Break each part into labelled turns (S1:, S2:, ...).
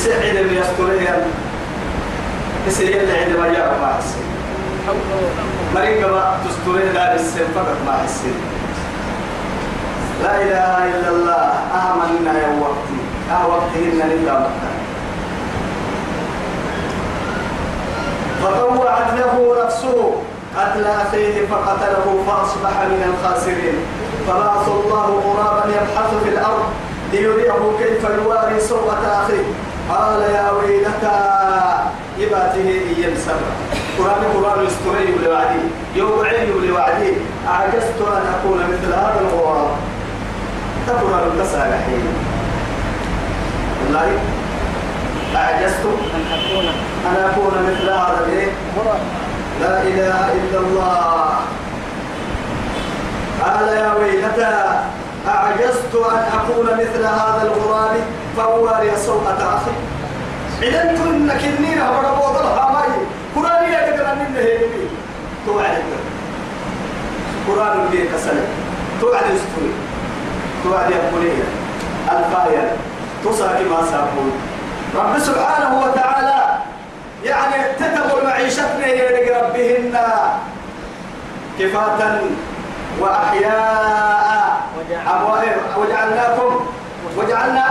S1: يسعد اللي يستريه يسعد اللي عندما يعرف ما حسين. مريم بقى تستريه دار السن فقط ما حسين. لا إله إلا الله آمنا يا وقتي. آه وقتي إن لله فطوعت له نفسه قتل أخيه فقتله فأصبح من الخاسرين. فبعث الله غرابا يبحث في الأرض ليريه كيف يواري سوءة أخيه. قال يا ويلتى يباته إيام سبع. قرآن قرآن يستري لوعدي. يوعي لوعدي. أعجزت أن أكون مثل هذا الغراب. تقرأ التسالحين والله أعجزت
S2: أن أكون.
S1: أن أكون مثل هذا الإيه؟ لا إله إلا الله. قال يا ويلتى أعجزت أن أكون مثل هذا الغراب فأواري سوءة أخي. إذا كنك إني أمر بوضلها ماي قرآن يا دقنا من هيني توعد قرآن بيه كسلة. توعد يستوي. توعد يقولي الفاية تصاكي ما سابون رب سبحانه وتعالى يعني تتبع معيشتنا يا ربهن كفاة وأحياء. وجعلناكم وجعلنا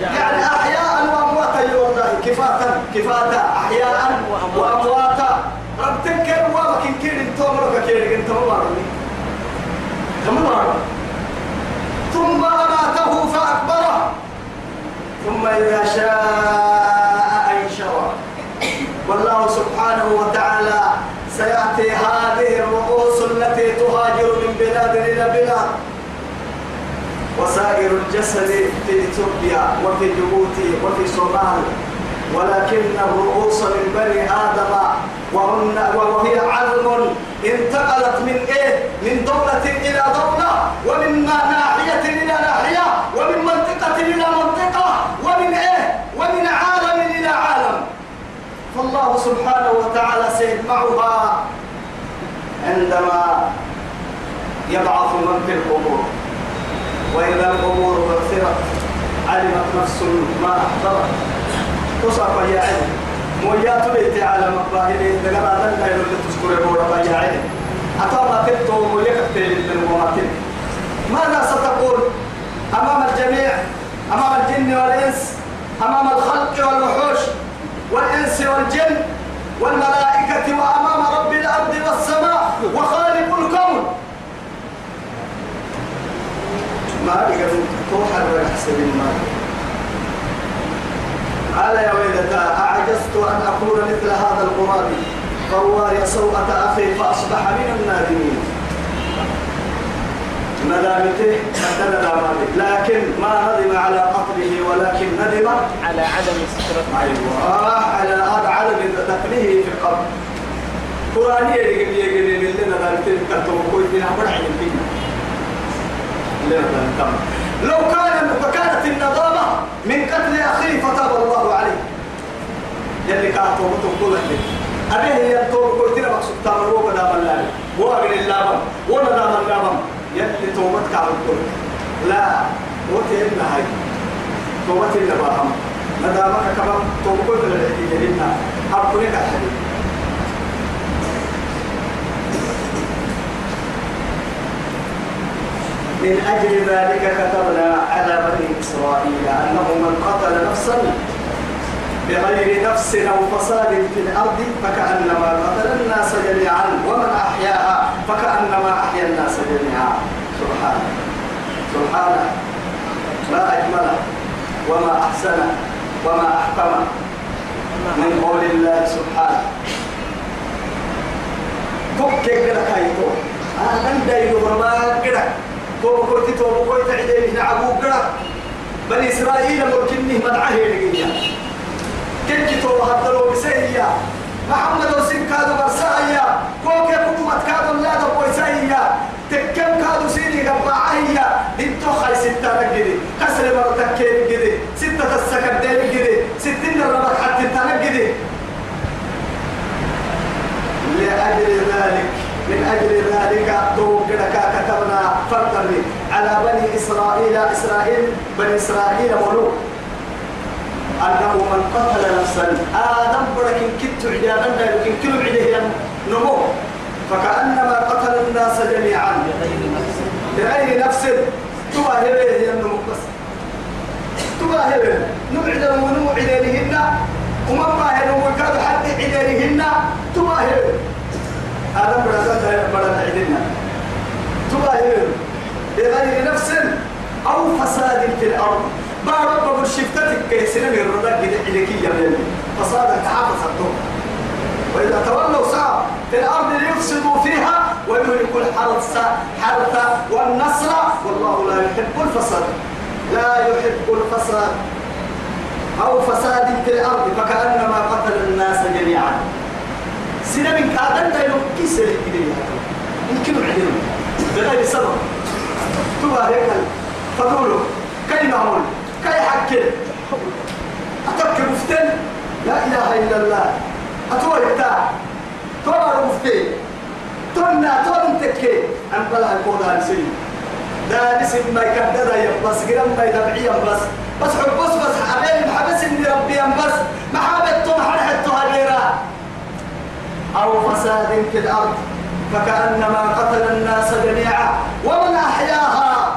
S1: يعني أحياء وأمواتا يا والله كفاة كفاة أحياء وأمواتا. رب تنكر وابك إن كير انتو مرك كير مرة ثم أماته فأكبره. ثم إذا شاء أنشره. والله سبحانه وتعالى سيأتي هذه الرؤوس التي تهاجر من بلاد إلى بلاد. وسائر الجسد في إثيوبيا وفي جيبوتي وفي صومال ولكن الرؤوس من بني آدم وهن وهي عظم انتقلت من إيه؟ من دولة إلى دولة ومن ناحية إلى ناحية ومن منطقة إلى منطقة ومن إيه؟ ومن عالم إلى عالم فالله سبحانه وتعالى سيجمعها عندما يبعث من في القبور وإذا القبور بعثرت علمت نفس ما أحضرت. تصف يا علم. مويات بيتي على مقاهي دقنا دقنا يلو تذكر بورا يا علم. أتابع تبتو التالي من ماذا ستقول؟ أمام الجميع أمام الجن والإنس أمام الخلق والوحوش والإنس والجن والملائكة وأمام رب الأرض والسماء وخالق ما بقى توحى ويحسب المال قال يا ويلتى أعجزت أن أكون مثل هذا الغراب فواري سوءة أخي فأصبح من النادمين. ندامته حتى ندامته لكن ما ندم على قتله ولكن ندم
S2: على عدم سترة
S1: أيوة على عدم دفنه في القبر قرآنية يقول يقول لنا ذلك كتب كويس من عمر عين لو كان فكانت النظامة من قتل أخيه فتاب الله عليه. يلي كانت كل اللي أبيه هي التوبة قلت لك مقصود تامر هو بدام الله وأقل اللابم وندام اللابم يلي توبتك على الكل لا وتهمنا هاي. توبتي اللي باهم. ندامك كمان كل اللي جرينا أبقى لك الحديث من أجل ذلك كتبنا على بني إسرائيل أنه من قتل نفسا بغير نفس أو فساد في الأرض فكأنما قتل الناس جميعا ومن أحياها فكأنما أحيا الناس جميعا. سبحانه سبحانه ما أجمله وما أحسنه وما أحكمه. من قول الله سبحانه. فك كده كايتو. أنا دايلو برما كده. تو كنت تو كنت عدي نعبو كده بني إسرائيل ممكنني مدعاه لقيا كنت تو هدلو بسيا محمد وسين كادو برسايا كوك كتمت كادو لا دو بويسايا تكم كادو سيني قبعايا انتو خاي ستة نجدي كسر مرتك جدي ستة السكر ديل جدي ستين الربط حتى تنجدي لأجل ذلك من أجل ذلك توقدك كتبنا فقري على بني إسرائيل إسرائيل بني إسرائيل ملوك أنه من قتل نفسا آدم إن كنت عجابا لكن كل عليه نمو. فكأنما قتل الناس جميعا.
S2: بغير نفس؟
S1: هي النمو بس. تباهر نبعد ونوع إليهن وما باهر وكاد حد إليهن تباهر آدم برك برك عدنا تباهر بغير نفس أو فساد في الأرض. ما رب برشفتك كيسنا من الرداء إليك يا بني. فسادا كحافظ الدور وإذا تولوا سعوا في الأرض ليفسدوا فيها ويهلكوا الحرث حرث والنصر. والله لا يحب الفساد. لا يحب الفساد. أو فساد في الأرض. فكأنما قتل الناس جميعا. سنة من كادن لا يمكن سنة يمكن عدلهم بغير سبب. تبا هيك فقولوا كي معمول كي حكي أتبكي مفتن؟ لا إله إلا الله. أتوى يبتاع تورا مفتي تنا تون تكي أن بلا يقول هذا سيء دا اسم ما يكدر يا بس قرم ما يدبعي بس بس حب بس بس حبيب حبس إني ربي بس محابة توم حرحت هاليرا أو فساد في الأرض. فكأنما قتل الناس جميعا ومن أحياها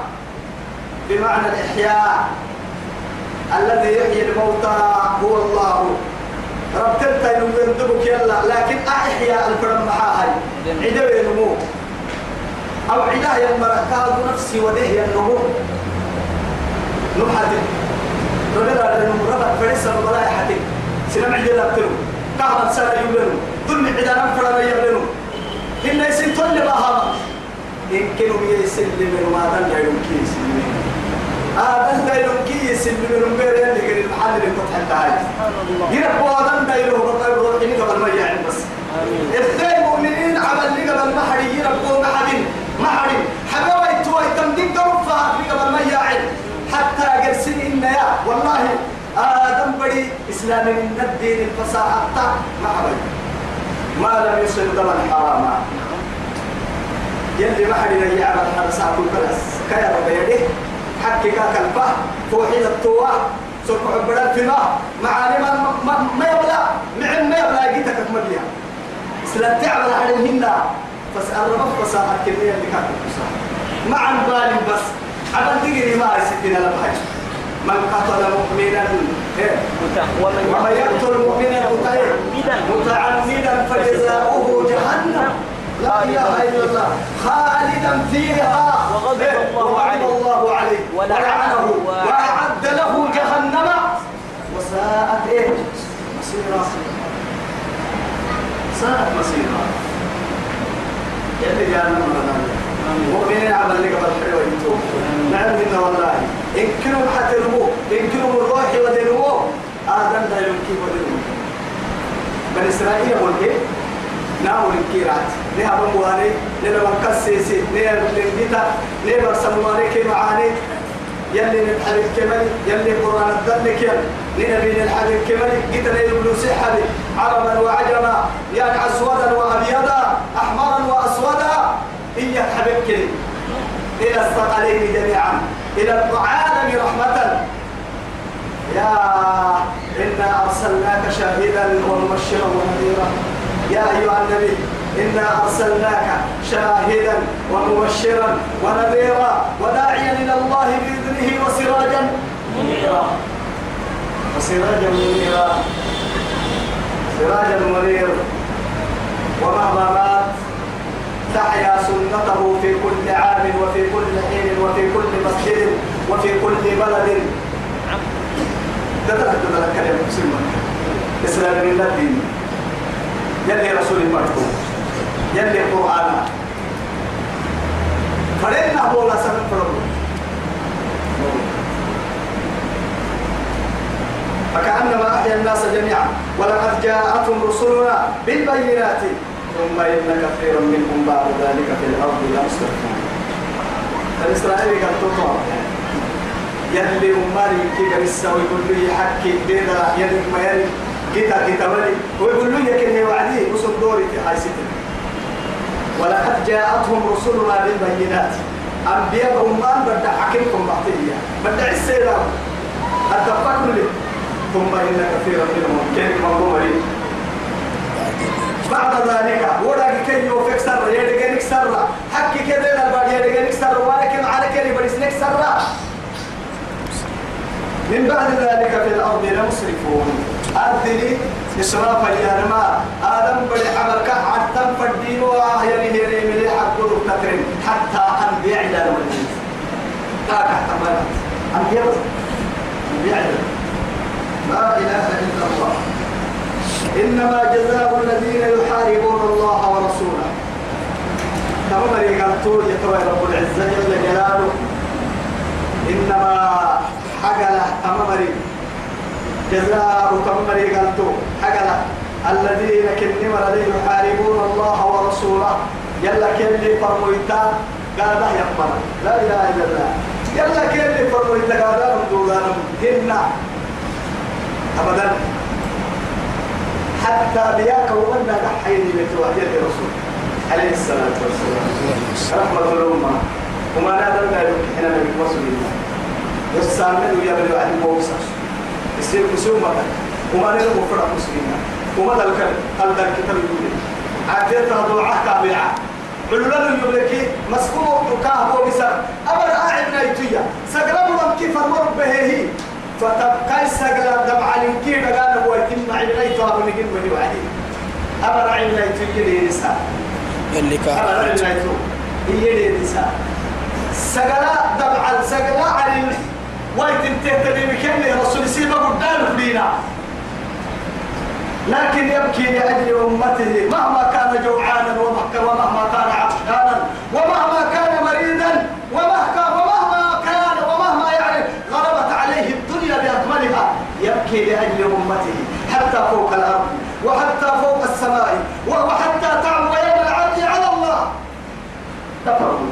S1: بمعنى الإحياء. الذي يحيي الموتى هو الله. رب تلتا يندبك يلا لكن أحيا الفرم محاهي. عدو ينمو أو عدا يمركاد نفسي وديه النمو. نمحتي ربنا لنمو ربا فريسا ولا يحتي سنم عدي لابتلو كهرا سنة يبلنو ظلم عدا نمفر يبلنو إن يسن تل إن كانوا يسلم ما دل يمكن يسلم هذا لا يمكن يسلم من غير اللي قال المحل اللي
S2: سبحان الله.
S1: يربوا هذا لا يروح بقى يروح إني قبل ما يعني بس. اثنين مؤمنين عمل لي قبل ما حد يربوا ما حد. ما حد حبوا يتوه تمدين قرب فهد لي قبل ما يعني حتى قرسين إن يا. والله آدم بدي إسلام من الدين الفصاحة ما حبي ما لم يصل دما حراما. يلي ما حد يعمل حرسا كل بلس. كيا رب يديه حكي كاك الفه فوحيد التوه سوف عبرات في ما. معاني ما ما, يبلا معن ما يبلا جيتك مبيا إسلام تعمل عليهن فاسأل رب فساحة كمية اللي كانت مع البال بس. عمل تجري ما يستين لبهاي من قتل مؤمنا إيه؟
S2: ومن
S1: يقتل مؤمنا متعمدا فجزاؤه جهنم. لا إله إلا الله خالدا فيها.
S2: وغضب
S1: إيه؟
S2: الله
S1: وغضب
S2: عليه.
S1: الله عليه
S2: ولعنه
S1: وأعد له جهنم. وساءت إيه؟ مصيرا ساءت مصيرا جانا من مؤمنين عمل لك بالحلوة انتو نعم والله. إن كنوا حتى نمو إن كنوا الروح ودنمو آدم لا يمكن ودنمو بني إسرائيل والكي ناو الكيرات نها بمواني نها بمكسيسي نها بلنجيتا نها برسمواني كي معاني يلي نتحرك كمالي يلي قرآن الدنك يلي لنبي الحبيب كمالي قيت لي بلوسي حبيب عربا وعجما. يعني أسودا وأبيضا. أحمرا وأسودا. إياك حبيبك. إلى الثقلين جميعا. إلى العالم رحمة. يا إنا أرسلناك شاهدا ومبشرا ونذيرا. يا أيها النبي إنا أرسلناك شاهدا ومبشرا ونذيرا وداعيا إلى الله بإذنه وسراجا منيرا. وسراجا منيرا. سراجا منير. ومهما مات تحيا سنته في كل عام وفي كل حين وفي كل مسجد وفي كل بلد. تترك تترك كلمة مسلمة إسلام من الدين. يلي رسول مرتو يلي قرآن. فرينا هو لا فرق فكأنما أحيا الناس جميعا. ولقد جاءتهم رسلنا بالبينات. ثم إن كثيرا منهم بعد ذلك في الأرض لمسرفون الإسرائيلي قال تطوع. يلي أمالي كي قال السوي يقول لي حكي بيدا يلي ما يلي جيتا جيتا ولي. ويقول لي يكن هي وعدي وصل دوري في ستة. ولقد جاءتهم رسلنا بالبينات. أنبياء أمان بدأ حكيمكم بعطية بدأ السيرة. التفكر لي. ثم إن كثيرا منهم. كيف منظومة بعد ذلك. وراك كي يوفك سر يدقنك سر. حكي كذا البعد يدقنك سر. ولكن على كلي برسنك سر. من بعد ذلك في الأرض لمسرفون أدلي إسراف اليارما آدم بدي عمل كحد تم فردين وآهيري هيري ملي حق تكرم. حتى أنبياء إلى المدينة. تاك حتى أنبياء أنبياء لا إله إلا الله. إنما جزاء الذين يحاربون الله ورسوله. كما قالتوا يتوى رب العزة جل جلاله. إنما حقله أمامري جزاء كمري قالتوا حقله الذين كنمر الذين يحاربون الله ورسوله. يلا كل فرمويتا قال ده يقبل لا إله إلا الله. يلا كل فرمويتا قال لهم دولانهم هن. أبدا. حتى بياك ومنا نحيي بتوحيد الرسول عليه الصلاة والسلام. رحمة الأمة. وما نادر ذلك حين نبي وصل الله والسامن ويا بني واحد موسى. يصير كسومة وما نادر مفرع مسلمين. وما ذلك قال ذلك كتاب يقول. عديت ضوعة كابعة علولا يملكي مسكوم وكاه وبسر أبدا أعب نايتويا سقرب من كيف المر به هي. فتبقى سقلا دمع لنكي بقال هو يتم عبنيتو أبو نجين بني واحد أبدا عبنيتو يلي نساء.
S2: اللي كان
S1: أبدا عبنيتو يلي نساء. سقلا دمع سقلا علي ويتم تهتدي بكل رسول سيما قدام فينا لكن يبكي لأجل أمته مهما كان جوعانا ومهما كان عطشانا ومهما كان مريضا ومهما ومهما كان ومهما يعني غلبت عليه الدنيا بأكملها يبكي لأجل أمته حتى فوق الأرض وحتى فوق السماء وحتى تعلو يوم العرض على الله. تفرقوا.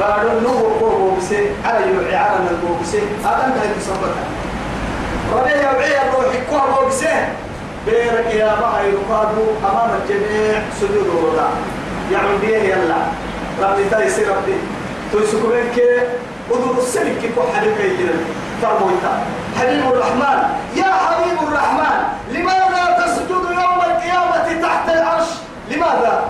S1: بعد النور قوة بسي على يوعي على النور بسي هذا أنت يتصبتها ربيع وعي الروح كوه بيرك يا ما يقادوا أمام الجميع سجود الرضا يعني بيه يلا. ربي تايسي ربي. تويسكوين كي أذن السلك كي حبيب يجري. فرمويتا حبيب الرحمن. يا حبيب الرحمن لماذا تسجد يوم القيامة تحت العرش لماذا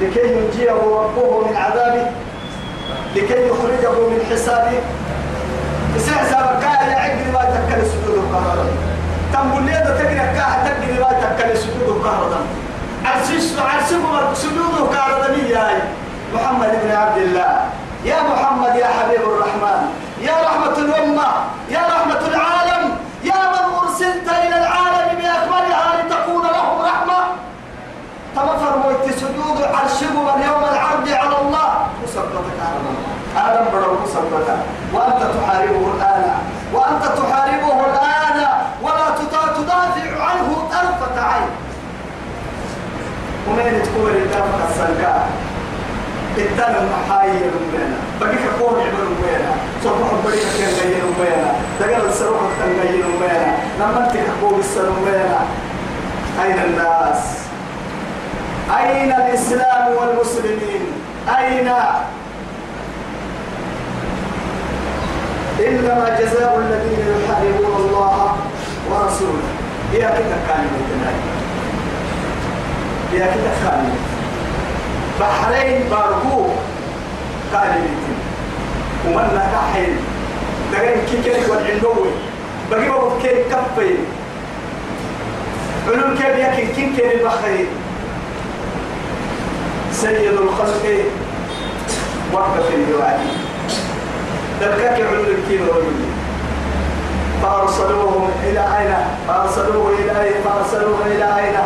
S1: لكي ينجيه ربه من عذابه لكي يخرجه من حسابه. يسيح سابقا يا عقل ما تكل سجود القهر. تنقل لي هذا تقرأ كاه تقرا ما تكل سجود القهر. عرسيش عرسكم سجود القهر يا محمد بن عبد الله. يا محمد يا حبيب الرحمن. يا رحمة الأمة. يا رحمة العالم يا من أرسلت إلى العالم بأكملها لتكون لهم رحمة تما فرموت عرشكم يوم العرض على الله. مسبتك على الله. آدم برو مسبتا وأنت تحاربه الآن. وأنت تحاربه الآن. ولا تدافع عنه طرفة عين. ومن تكون الدافع السنكاء الدم محايا رمينا بقيك قول عبر رمينا صبح بريك كان غير رمينا دقل السروح كان غير رمينا لما أنت حقوق السرمينا أين الناس؟ أين الإسلام والمسلمين؟ أين؟ إنما جزاء الذين يحاربون الله ورسوله. يا كده كان يا كده كان بحرين باركو كان ومن كحين. دقين كيكيك والعنوي بقي بابو كيك كفين. علوم كيف يكن كين البخرين سيد الخلق وقف الوعي دلكك علو الكيل رجل فأرسلوهم إلى أين؟ فأرسلوه إلى أين؟ فأرسلوه إلى أين؟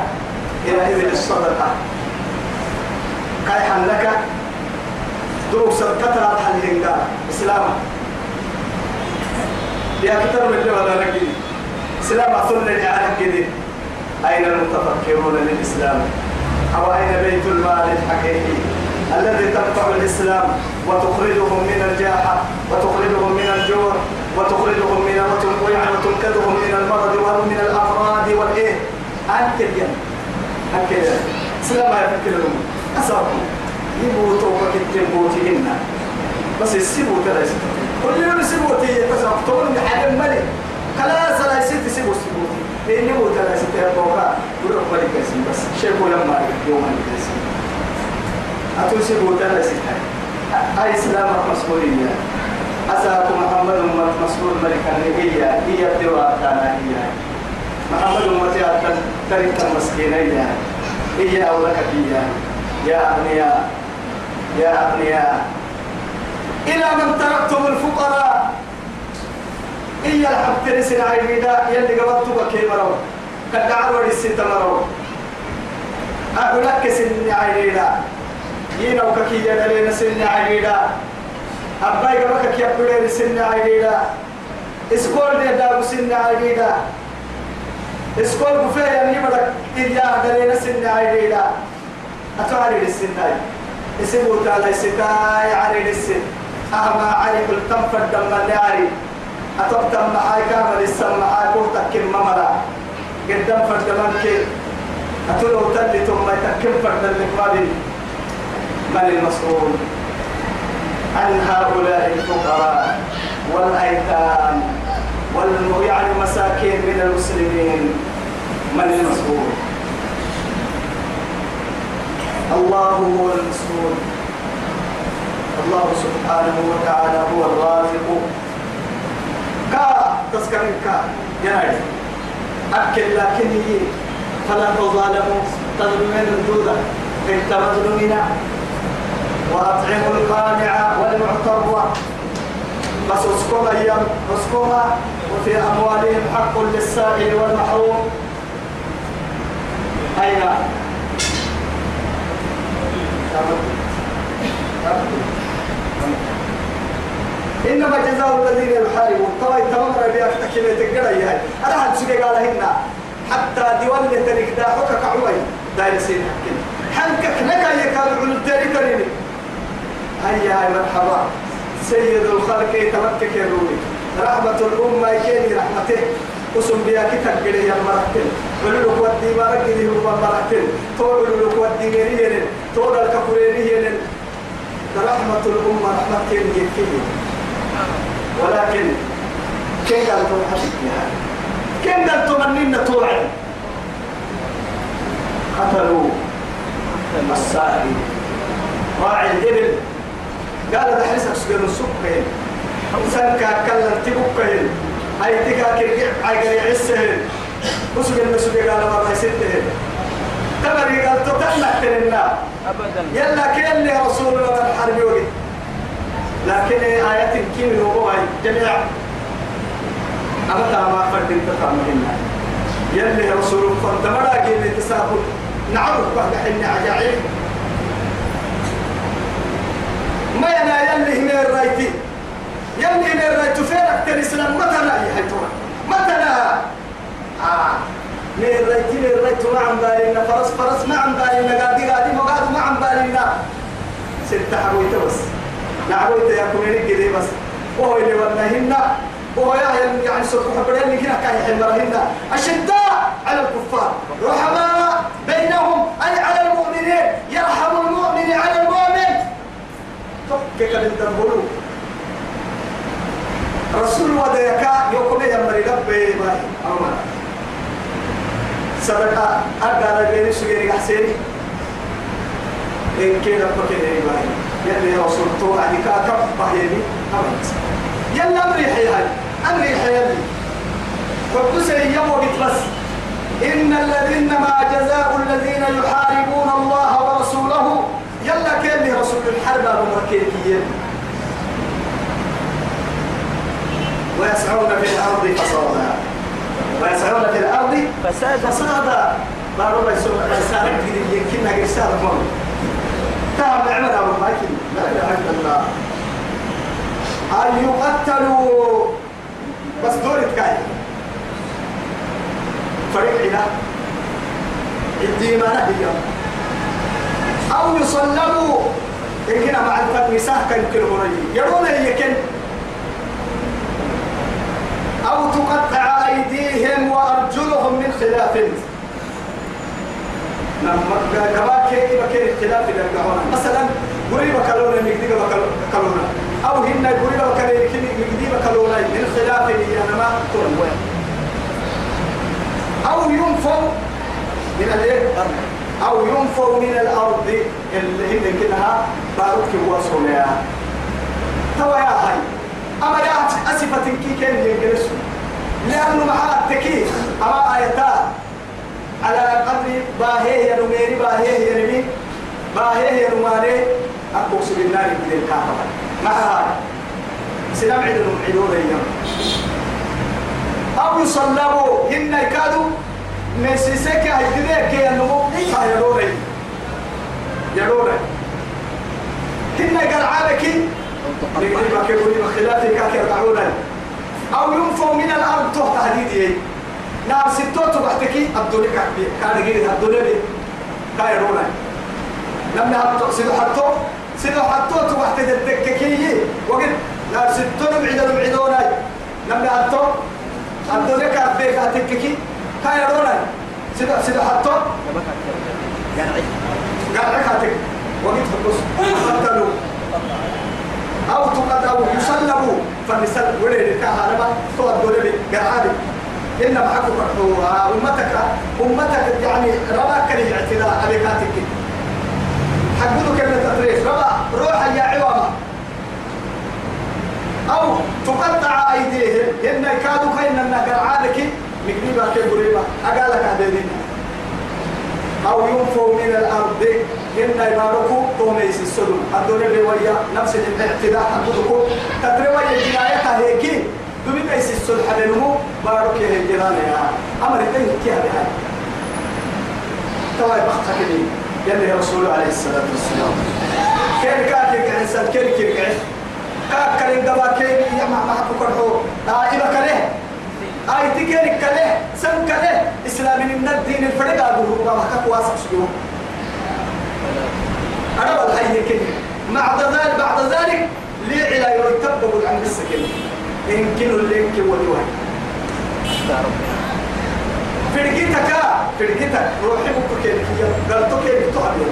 S1: إلى إبل الصدقة. كاي لك. دروس الكترة حل هنگا إسلام. يا كتر من جوا ذلك إسلام أصل لعالم كده أين المتفكرون للإسلام؟ أو أين بيت المال الحقيقي الذي ترفع الإسلام وتخرجهم من الجاحة وتخرجهم من الجور وتخرجهم من يعني وتنقذهم من المرض وهم من الأفراد والإيه؟ أنت الجنة أنت الجنة سلام يا فكر الأمور أسرهم يموتوا وكتب موتهن. بس السبو ترى كل يوم يسيبوا تيجي بس اقتلوا من حق الملك. خلاص لا يصير يسيبوا السبو إني هو ترى ستة بوكا بروح ملك اسم بس. شيء ولا ما يوم ملك اسم أتوسي هو ترى ستة أي إسلام مسؤولية. أساكم محمد أمة مسؤول ملك النبي هي الدواء كان هي محمد أمة ترك المسكينية هي أولك هي يا أغنياء. يا أغنياء. إلى من تركتم الفقراء. إيا الحب ترسل عيدا يلي قبضتك كي مرو. كدعر ورسل تمرو أقولك سن عيدا ينا وككي يدلين سن عيدا أباي قبك كي أبدين سن عيدا إسكول دي دابو سن عيدا إسكول بفيا يعني بدك إيا دلين سن عيدا أتوالي السن عيدا اسمه تعالى ستاي عري السن. أهما عري قلتم فردم اللي عري أتبتم معاي كامل السم معاي كم مملا قدام فردمان كي. أتلو تلي ثم يتكم فردم لك من المسؤول عن هؤلاء الفقراء والأيتام وال يعني مساكين من المسلمين؟ من المسؤول؟ الله هو المسؤول. الله سبحانه وتعالى هو الرازق. كا تذكرين كا. ينادي أكل لكن هي فلا تظالموا تظلمين الدودة أنت مظلومين وأطعموا القانع والمعتر بس اسكم أيام اسكمها وفي أموالهم حق للسائل والمحروم. أين؟ إنما جزاء الذين يحاربون. طبعا تمام ربي أفتكي تقرأ يا أنا حد سجى قال هنا. حتى ديوان تريك دا حكا كعوي داير سين حكين حنكك نكا يكاد على التاريخ كريني هيا هاي مرحبا. سيد الخلق يتمكك الرومي رحمة الأمة يكيني رحمته قسم بيا كتاب قلي يا مرحتين ولو ودي بارك دي هو مرحتين تقول له ودي غيرين تقول الكفرين رحمة الأمة رحمة كين يكيني ولكن كين قال تو حسبها كين قال تو منين توعد قتلوا السائل راعي الإبل. قال ده حرسك سجن السكين إنسان كاكلم تبكين. أي تكا كرجع عقل يعسهن. وسجن السجن قال ما يسته تمري قال تو تحلق تلنا
S2: أبدا.
S1: يلا كل يا رسول الله الحرب يوجد. لكن آيات كيم هو جميع أبدا ما فرد انتقام منا يلي رسول فانت مرا جيل تسابق نعرف بعد حين عجائب ما ينا يلي هنا الرأيتي. يلي هنا الرايتي فينك تنسلم متى لا يحيطون متى لا؟ آه. من الرأيتي من الرايتي ما عم بالنا فرس فرس ما عم بالنا قاعدي قاعدي ما قاعد ما عم بالنا ستة حويته بس. نعويت يا كوني كده بس. وهو اللي ودنهن وهو يعني يعني سوف حبرين اللي كنا كاي حمرهن أشداء على الكفار. رحماء بينهم أي على المؤمنين. يرحم المؤمن على المؤمن. تفكك للتنبلو رسول وديكا يقول يا مري ربي باي. أمر صدقة أدار بين سجيري حسيني. إن كده بكده باي يلي رسول تو أهلكا كف بحيني أمر يلا أمري حيالي أمري حيالي فبسي يموت بس. إن الذين ما جزاء الذين يحاربون الله ورسوله يلا كان رسول الحرب المركيكيين ويسعون في الأرض فسادا. ويسعون في الأرض
S2: فسادا.
S1: فسادا. بارو بيسوع رسالة جديدة يمكنها تعب نعمل أبو مايكل لا إله إلا الله أن يقتلوا بس دور كاي فريق علا الديمانة هي أو يصلبوا كنا مع الفتن سهكا كالهري يرون هي كن أو تقطع أيديهم وأرجلهم من خلاف. كما كيف كيف اختلاف الأرجلون مثلا قريبا كلونا مقديبا كلونا أو هن قريبا مقديبا كلونا من خلاف أنا ما ينفوا من الإيه؟ أو ينفوا من الأرض. اللي هي كلها بارك وصولها توا يا هاي أما يا أسفة كي كان يجلسوا لأنه مع التكييف. أما آيتا على قدر باهي يا نميري باهي يا نمي باهي يا نماني أبوكس بالنار من الكهرباء مع هاي سلام عدن عدون أيام أو يصلبوا هن يكادوا من سيسك هيدنا كي النمو هاي يدوري يدوري هن قرعانك نقريبا كيقولي بخلافي كاكي أو ينفوا من الأرض تحت هديدي نعم ستوت وقتكي الدنيا كعبي كان غير الدنيا بي. كايرونا لما هبطوا سيدو حطوا سيدو حطوا وقت الدككي وقت نعم ستوت بعيدون بعيدونا لما هبطوا الدنيا كعبي كاتككي كايرونا سيدو سيدو حطوا قال لك هاتك وقت فقص قتلوا. أو تقد أو يسلبوا فنسل ولي كهرباء. تو الدولة قرعاني إن معك فرحوها. أمتك أمتك يعني ربا كان الاعتداء أبيكاتك حقودك كلمة تطريف ربا روح يا عوامة. أو تقطع أيديهم. إن كادوا كأن قرعانك مقريبا كبريبا أقالك هذين أو ينفوا من الأرض. إن يباركوا توميس السلم. الدولة اللي ويا نفس الاعتداء. حقودكم تتروي الجناية هيك دمي كيس السلح بينهم بارك يا الجيران يا أمر إيه كيها بهاي تواي بختك لي يلي رسول عليه الصلاة والسلام. كيف كاتك إنسان؟ كيف كيف كيف؟ كاك كريم دبا كيف؟ يا ما ما حكوا كرهو دائما كله آي تكيرك كله سم كله إسلام من الدين الفرق أبوه ما حكوا واسق شو أنا بالحي كده بعد ذلك بعد ذلك ليه علا يتبعوا عن السكين يمكن اللي يمكن وليوه فرقتك فرقتك. روحي بكو كيف قلتو كيف تقبل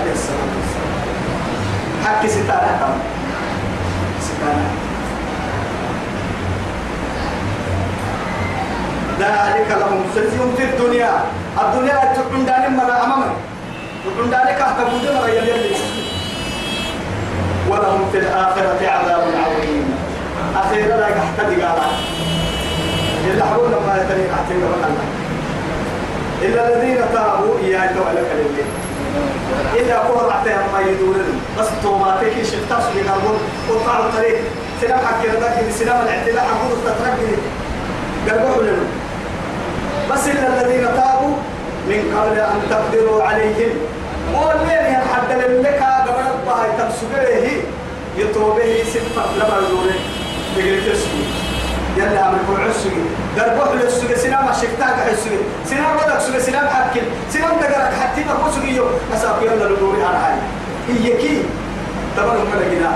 S1: عليه والسلام. حكي ستانا كم ستانا ذلك لهم خزي في الدنيا. الدنيا تكون داني مرة أمامك تكون داني كهتبود مرة يلي. ولهم في الآخرة عذاب عظيم. أخيرا لا يحتدي قال إلا حبونا ما يتريق عتيق الله. إلا الذين تابوا إياك ولك لله إلا قول عتيق ما يدورن. بس توماتك شفتاس من الغر وطعوا الطريق سلام حق ذاك سلام الاعتداء حقود تتركني قالوا لنا بس إلا الذين تابوا من قبل أن تقدروا عليهم. والليل حتى لك قبل الله تبسبه يتوبه سفر لما الزورين تقري تسوي يلا عمل كل عسوي دربوح للسوي سنام شفتاك حسوي سنام بدك سوي سنام حكي سنام دقرك حتى ما كوسوي يو أساق يلا لدوري على هاي هي كي؟ تبرم ملقنا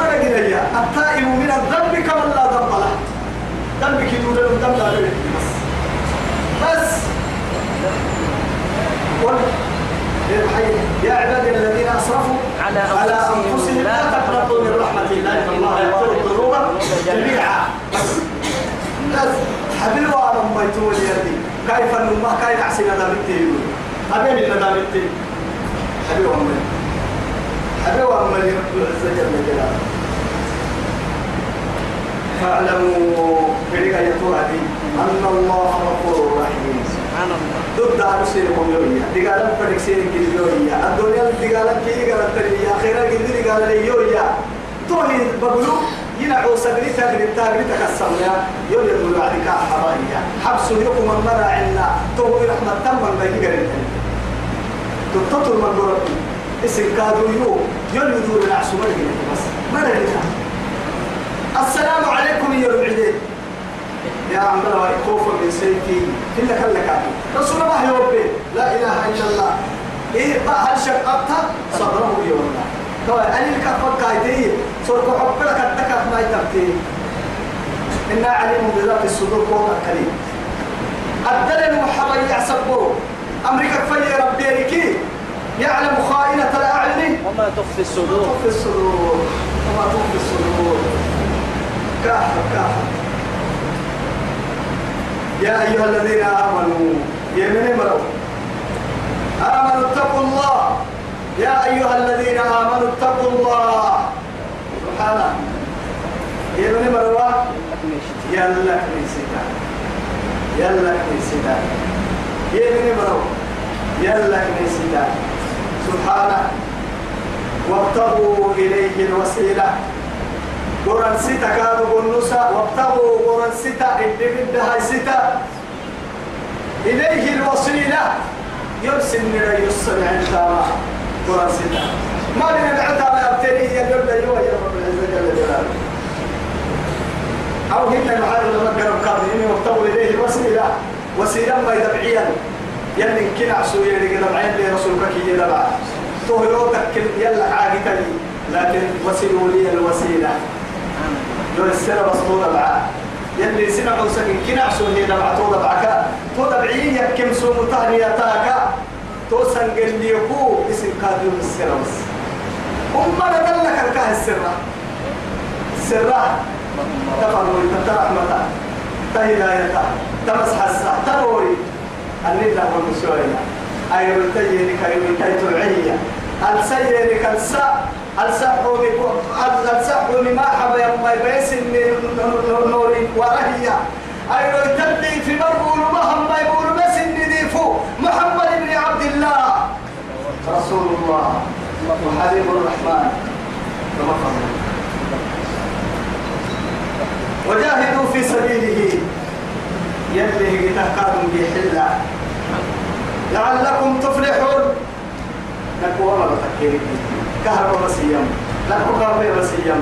S1: ملقنا يا. التائب من الذنب كما لا ذنب له. ذنبك يدور له ذنب لا بس. بس. يا عبادي الذين أسرفوا
S2: على
S1: أنفسهم. لا تقنطوا من رحمة الله. ان الله. يغفر جميعا. بس حبيبوا على بيتوا اليدي كيف النما كيف أحسن ندامتي؟ أبين ندامتي. حبيبوا أمي. حبيبوا أمي رب العزة جل جلاله. فاعلموا برقاية هذه أن الله غفور رحيم.
S2: سبحان الله
S1: ضد عرسين قوميوية دقالة فرق سين كيليوية الدنيا دقالة كي قالت تريا خيرا قد دقالة ليوية توهي بقولو ينعو سبري تغري تغري تكسم يا يقول يقول عليك حرائية حبس يقوم المرا عنا توهي رحمة تم من بيجي قريب تططر من قرب اسم كادو يو يقول يدور العسو مرقين بس. مرقين السلام عليكم يا العديد يا عم الله خوف من سيفي كلا كلا كاتو رسول الله يوبي لا إله إلا الله. إيه بقى هل شققتها صدره يوم أنا الكفر كايتي صرت حب لك الدكف ما يتبتي. إنا عليم بذات الصدور فوق الكريم الدلل محبا يعصبه أمريكا في ربي لكي يعلم خائنة الأعين.
S2: وما تخفي الصدور.
S1: تخفي الصدور. وما تخفي الصدور. كافر كافر. يا أيها الذين آمنوا يا من مروا. آمنوا اتقوا الله. يا أيها الذين آمنوا اتقوا الله. سبحانه يا من مروا؟ يلا كنيستا يلا كنيستا يا من مروا؟ يلا كنيستا سبحانه وابتغوا إليه الوسيلة. قرن ستا كانوا بالنساء. وابتغوا قرن ستا اللي بدها ستا إليه الوسيلة. يرسل من يرسل عند قرن ستا ما لنا بعتها ما يبتلي يبدا يوم يا رب العزة جل جلاله. أو هن معارض لما كانوا قادرين وابتغوا إليه الوسيلة وسيلة ما يدبعيا. يلي كنا عسو يلي دبعين لرسولك كي يدبع تو يوتك يلا عاقتني لكن وسيلوا لي الوسيلة. لو السنة بسطوطة بعا يلي سنة عوسك كنا عسو هي دبع تو دبعك. تو دبعين يكم سو متهنيتاك تو سنقل ليكو اسم قادر السنة بس أمنا دلك الكاه السرة. السرة تفضل ترحمة تهداية تمسح الساعة تروري الندى والمسوية أيضا تجيني كيوم تيتوعية السيري كالسا. السحوني السحوني ما حب يما يبيس نوري ورهية. أيضا تبدي في مربول مهم ما يقول بس النديفو محمد بن عبد الله رسول الله وحبيب الرحمن. قال وجاهدوا في سبيله. يلي تهكادوا بحلة لعلكم تفلحون. نكو والله بتكيرك كهرباء بسيام. نكو كهرباء بسيام.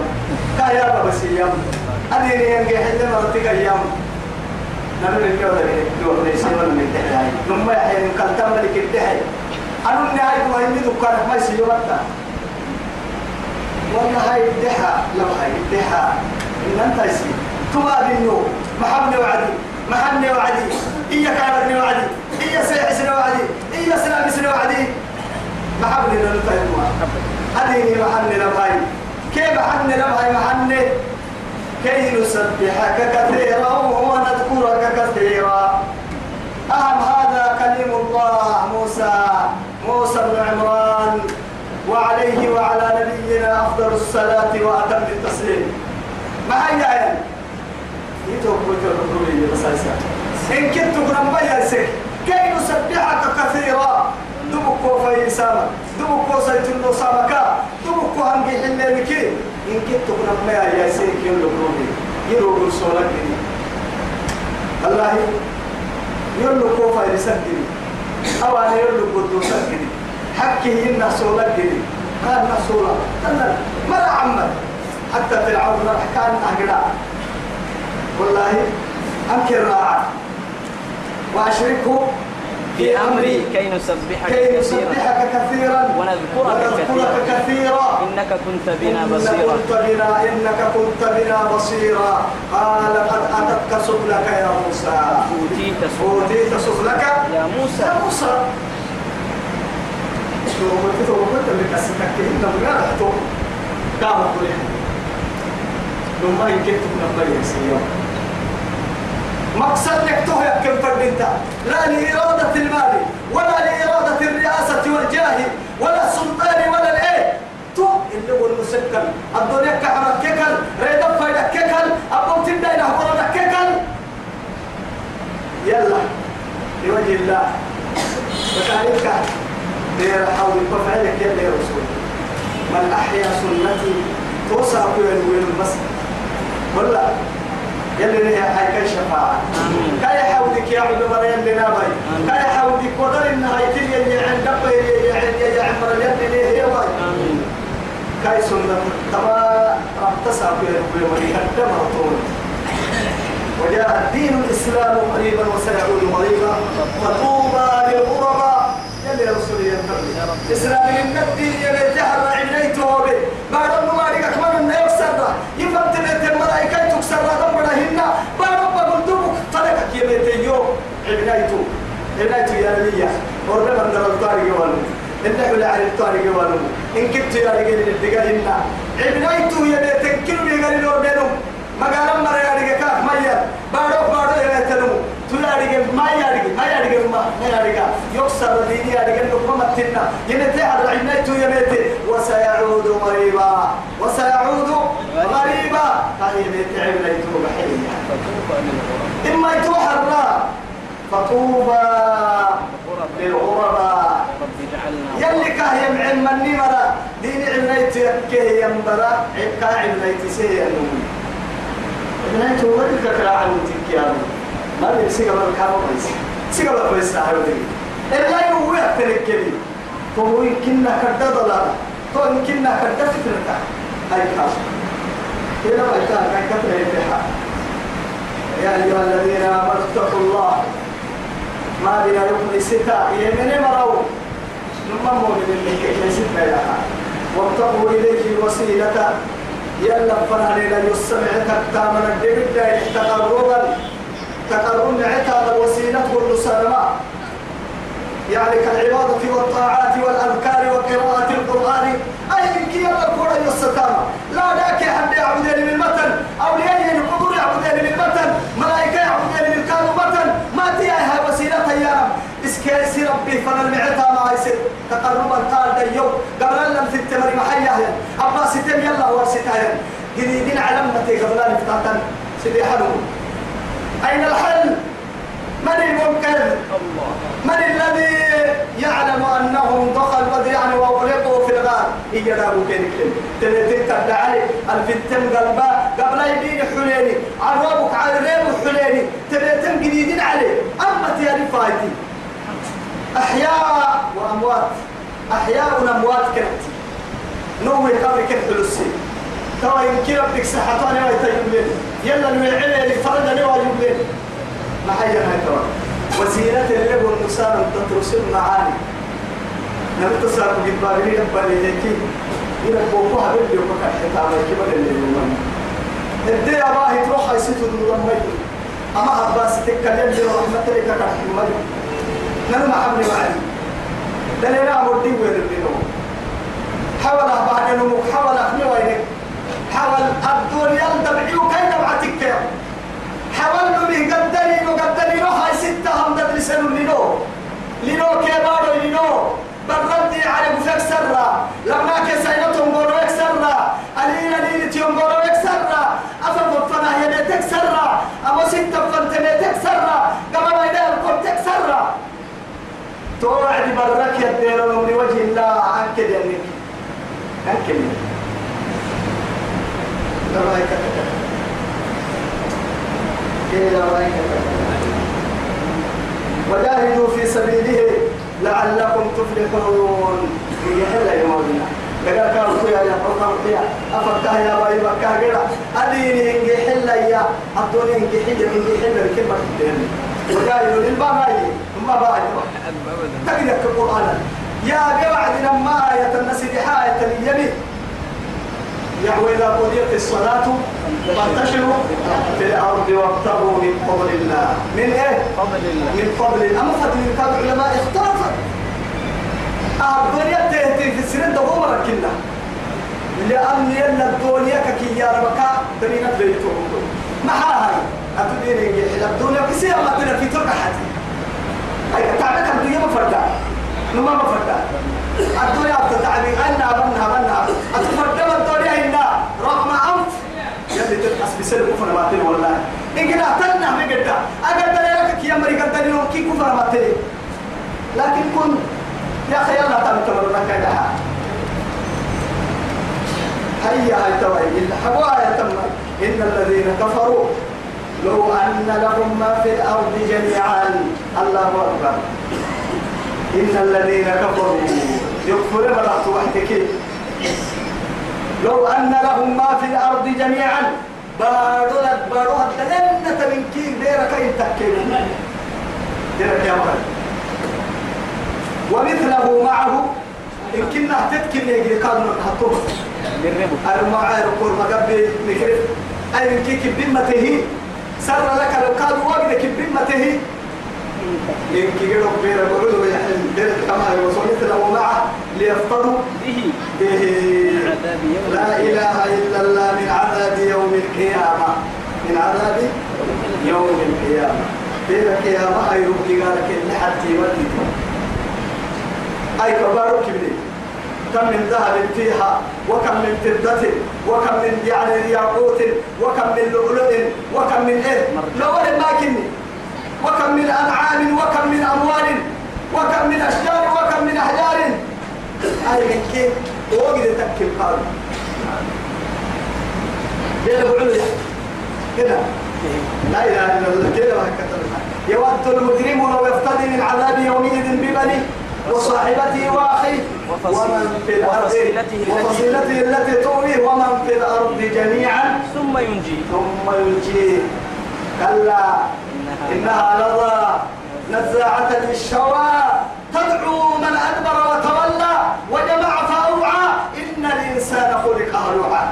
S1: كهيابة بسيام. أديني ينجي حلة مرتك أيام. نمر الجو ده دو ليس ولا من تحلاي نما يحيى كالتم لك الدحي أنا النهاية وين دكان ما وقتا والله هاي الدحى لو هاي الدحى إن أنت يسير تما بينو محمد وعدي محمد وعدي. إيا كانت وعدي إيا سيحسن وعدي إيا سلام سن وعدي. محمد نلتهي أديني محمد لبهاي كيف محمد لبهاي محمد؟ كي نسبحك كثيرا ونذكرك كثيرا. أهم هذا كلم الله موسى. موسى بن عمران وعليه وعلى نبينا أفضل الصلاة وأتم التسليم. ما هي يعني يتوقع الربوبية بس إن كنت قرن بيسك كي نسبحك كثيرا؟ دبكو في سامة دبكو سيتنو سامكا دبكو هنجي حلالك إن كنت قرن بيسك يلو قروبي يلو قرصولك الله كوفا يسجل أو أنا يلو قدو سجل حكي ينا سولك قال نسولا ما عمد حتى فرعون كان أهلا والله أنكر راعة وأشركه
S2: في أمري. كي نسبحك
S1: كي نسبحك كثيرا.
S2: ونذكرك كثيرا.
S1: كثيرا.
S2: إنك كنت بنا
S1: إنك
S2: بصيرا.
S1: كنت بنا إنك كنت بنا بصيرا. قال قد أتتك سبلك يا موسى.
S2: أوتيت
S1: سبلك
S2: يا موسى.
S1: يا موسى. شو قلت له قلت لك أسمعك إنت بنا رحتو كام قولي لما يمكن تكون أبدا يسير مقصد تهيأ كم فردنت لا لإرادة المال ولا لإرادة الرئاسة والجاه ولا السلطان ولا الإيه تو اللي هو المسكن الدنيا كحرة كيكل ريدا فايدا كيكل أبو تبدا إلى هبرة كيكل يلا لوجه الله. وتعرفك دير حول ففعلك يلا يا رسول. من أحيا سنتي توسع كل وين المسجد ولا؟ يلي هي حي كي شفاعة. كي حودك يا عبد الله يلي نابي. كي حودك ودر النهاية يلي عند يلي يا عمر يلي هي واي
S2: آمين.
S1: كي سنة تما تسعى في ربي ولي قدم طول. وجاء الدين الإسلام قريبا وسيعود قريبا فطوبى للغرباء. يلي رسول الله إسلام النبي يلي جهر عينيته به بعد ما ريك كمان إنه يكسر يفهم تلت الملائكة تكسر دم بدهن بعد ما قلتوك تركك يبيتيو عينيته عينيته يا ليا ورنا من الطارق والو إنه لا عرف الطارق والو إن كنت يا رجال الدقائن عينيته يلي تنكر لي قال له بينهم مقالا مرة يا رجال كاف ميا بارو بارو يا تلمو تلا تكسر ديني أدقى لكم متنا يمتي على عميتو يمتي وسيعود غريبا وسيعود غريبا هاي عميتو بحيليا
S2: فطوبى للغرباء
S1: إما يتوحر فطوبى للغرباء يلي كاهي معلم مني مرا دين علميت يكيه ينبرا عبكا علميت سيه النوم علميت هو كرا عن تكيان ما بين سيغا ما كان كويس سيغا ما كويس هاي إلا هو يتركني فهو يمكننا كردا ضلال تو يمكننا كردا فترة هاي كاس هنا ما كان كان كتر يفتح يا أيها الذين آمنوا اتقوا الله ما بنا يكون ستا يمني مرو نما مؤمن اللي كي ستا يا وابتغوا إليه الوسيلة يلا فنانا يسمع تكتامنا الدبدا تقربا تقربا عتاب الوسيلة والسلامة يعني كالعبادة والطاعات والأذكار وقراءة القرآن. أي كي يلا كورا يستقام. لا ذاك حد يعبدني بالمتن أولياء الحضور يعبدني بالمتن ملائكة يعبدني بالكانوا متن. ما تيها وسيلة يا اسكيسي ربي فانا المعتا ما يصير. تقربا قال ديو قبل لم تتمر محيا أبا ستم يلا ورستايا جديدين علمتي قبل أن تفتحتن سيدي حلو أين الحل؟ من المنكر؟ من الذي يعلم انهم دخلوا يعني واغلقوا في الغار؟ يجربوا كين كين تلاتين تبدا علي الفتن قلبا قبل يدين حليني. عربك على ريب حليني. تلاتين جديدين عليه. أما تيالي فايتي. أحياء وأموات. أحياء وأموات كانت نوي قبل كيف حلوسي توا يمكن ربك صحتاني ويتيب يلا نوعي لي فرجني ويجيب ما حيا هاي توا وسيلة اللي هو النسان تترسل معاني. نمت ساق جبالي يبالي هيكي إلى بوكو حبيب يوم كان حتى كيف اللي يوم الدي أباه تروح يسيتو دولان ميت أما عباس رحمة لك كان ميت نلما حبني معي. دلنا وين الدينو حاول بعد نمو حاول أخني وينك. حاول الدنيا الدبعيو كي نبعتك حاولنا به قدني وقدني له هاي ستة هم تدرسن لنو لنو كبارو لنو بردي على بفك سرة. لما كسينتهم بورو سرة. ألينا ليلتهم بورو سرة. أفضل فنا يدتك سرة. أما ستة فانتميتك سرة. قبل ما يدير قلتك سرة. توعد برك يدير من وجه الله. عنك يدينك عنك وجاهدوا في سبيله لعلكم تفلحون. هي حلا يومنا لقد كانوا فيها يا قرآن فيها أفكاه يا باي بكاه كده أديني إنجي حلا يا أدوني إنجي حلا إنجي حلا الكلمة تدين وجاهدوا للبامي ثم باعي تقدر القرآن يا بوعد لما آية النسي آية اليمين. يحوى إذا قضيت الصلاة فانتشروا في الأرض وابتغوا من فضل الله. من إيه؟
S2: فضل الله.
S1: من فضل أما فتن كان العلماء اختلفت الدنيا تهتي في السنين دقوم ركنا. لأن يلا الدنيا كي يا ربكا دنيا بيتهم. ما هاي. أتدين إيه الدنيا كسي أما الدنيا في ترك حتي. أي تعبك الدنيا مفردا نما مفردا الدنيا بتتعبي أنا بنا بنا أتفردا الدنيا هنا رغم أنف يلي تلحس بسر كفر ما تلي والله إن كنا بقدا أقدر لك كي أمري قدر لهم كي كفر ما تلي لكن كن يا أخي يلا تمتمر لك كذا هيا هاي توي الحوايا تم إن الذين كفروا لو أن لهم ما في الأرض جميعا. الله أكبر. إن الذين كفروا يكفرون رأت وحدك لو أن لهم ما في الأرض جميعا. بارو بارو الدلنة من كي ديرك يتكل ديرك يا مهر ومثله معه كنا تتكل يجري حطوه
S2: جربوا
S1: المعاير كور مقبل مكرف. أي من كي كبمته سر لك لو كانوا وقت كبمته إن كي قدوا بير قولوا يحل بير كما يوصلت له معه ليفتروا
S2: به.
S1: به لا إله إلا الله من عذاب يوم القيامة. من عذاب يوم القيامة. بين القيامة أي ربي قال لك اللي حتى يودي أي كبار كبري كم من ذهب فيها وكم من فضة وكم من يعني ياقوت وكم من لؤلؤ وكم من إيه؟ لو ما كني وكم من أنعام وكم من أموال وكم من أشجار وكم من أحجار. من كيف وقد تكيب قالوا ليه بعليا كده لا إله إلا الله. كده يود المجرم لو يفتدي من عذاب يومئذ ببنيه وصاحبته واخيه ومن في الأرض وفصيلته التي تؤويه ومن في الأرض جميعا
S2: ثم ينجي
S1: ثم ينجيه كلا إنها لظى نزاعة للشوى. تدعو من أدبر وتولى وجمع فأوعى إن الإنسان خلق هلوعا.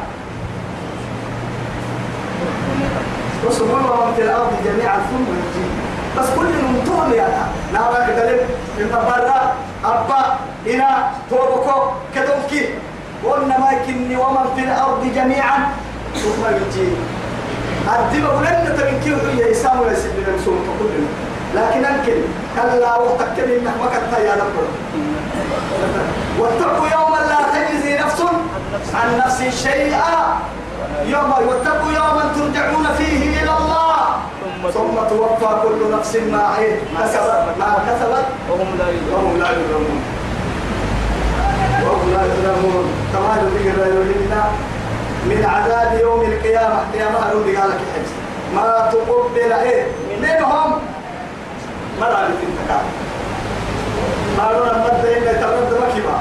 S1: وسبحان من في الأرض جميعا ثم ينجيه بس كل نمتون يا نارا كدلم من برا أبا إلى توبكو كدوكي. قلنا ما كني ومن في الأرض جميعا ثم يجي. الدب ولن تمكيه هي إسام ولا سبيل رسول كلنا لكن أنكل كلا وتكل إنك ما كنت يا رب. واتقوا يوما لا تجزي نفس عن نفس شيئا. يوم واتقوا يوما ترجعون فيه إلى الله. ثم توفى كل نفس ما كسبت ما كسبت.
S2: وهم لا يظلمون.
S1: وهم لا يظلمون. وهم لا يظلمون. كما ذكر يولدنا من عذاب يوم القيامة. قيامة هنودي قال لك حج ما تقبل إيه؟ منهم كان. ما رأيك مدى إلا ترد مكبا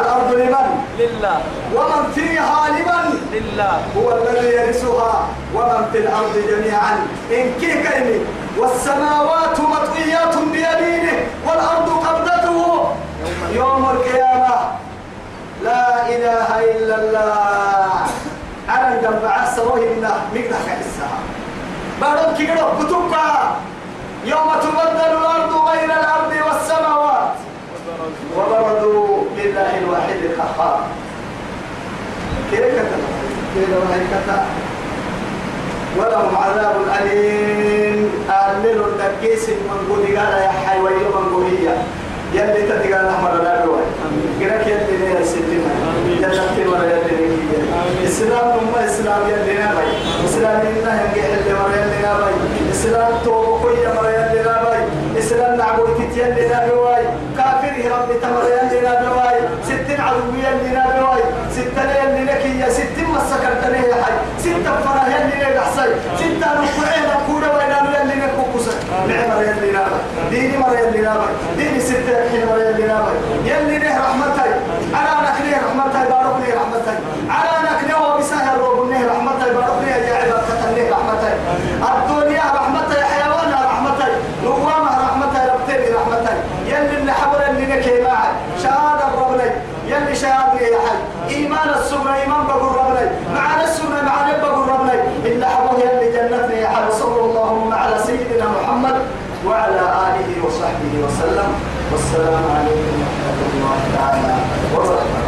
S1: الأرض لمن؟
S2: لله.
S1: ومن فيها لمن؟
S2: لله.
S1: هو الذي يرثها ومن في الأرض جميعا. إن كي كلمة. والسماوات مطويات بيمينه والأرض قبضته يوم القيامة. لا إله إلا الله. أنا جنب عسى وهنا مقدح كحسها بارون كيرو كتبها يوم تبدل الأرض غير الأرض والسماوات. وبرزوا لله الواحد القهار. كيف كتب؟ كيف وهي كتب؟ ولهم عذاب أليم. أعلل الدكيس من قولي قال يا حي ويوم قولي يلي تتقال أحمد لا دوي قرأك يلي لي السلمة جنبتي ولا يلي لي إسلام نما إسلام يلي نبي إسلام إنه ينجح اللي مرة يلي نبي إسلام توقي مرة يلي نبي إسلام نعبد يلي نبي كافر ربي تمر يلي نبي ستين عدو يلي نبي ستين يلي لك يا ستين مسكرتني يا حي. ستين فرح يلي لك أحسن ستين ركوعين ركوعين وين يلي لك كوكوسا نعمر يلي نبي. ديني مرة يلي نبي. ديني ستين حين مرة يلي نبي. يلي له رحمتي. على نكلي رحمتي. بارك لي رحمتي. على نكلي وبسهل روب له رحمتي بارك لي يا عباد كتني رحمتي الدنيا رحمتي حيوان رحمتي نوامة رحمتي ربتني رحمتي يلي اللي حبر اللي نكي معي شهادة ربني يلي شهادة يا حي السنة إيمان بقول ربني معنا السنة معنا بقول ربني إلا حبر يلي جنتني يا حي صلى اللهم على سيدنا محمد وعلى آله وصحبه وسلم. والسلام عليكم ورحمة الله تعالى وبركاته.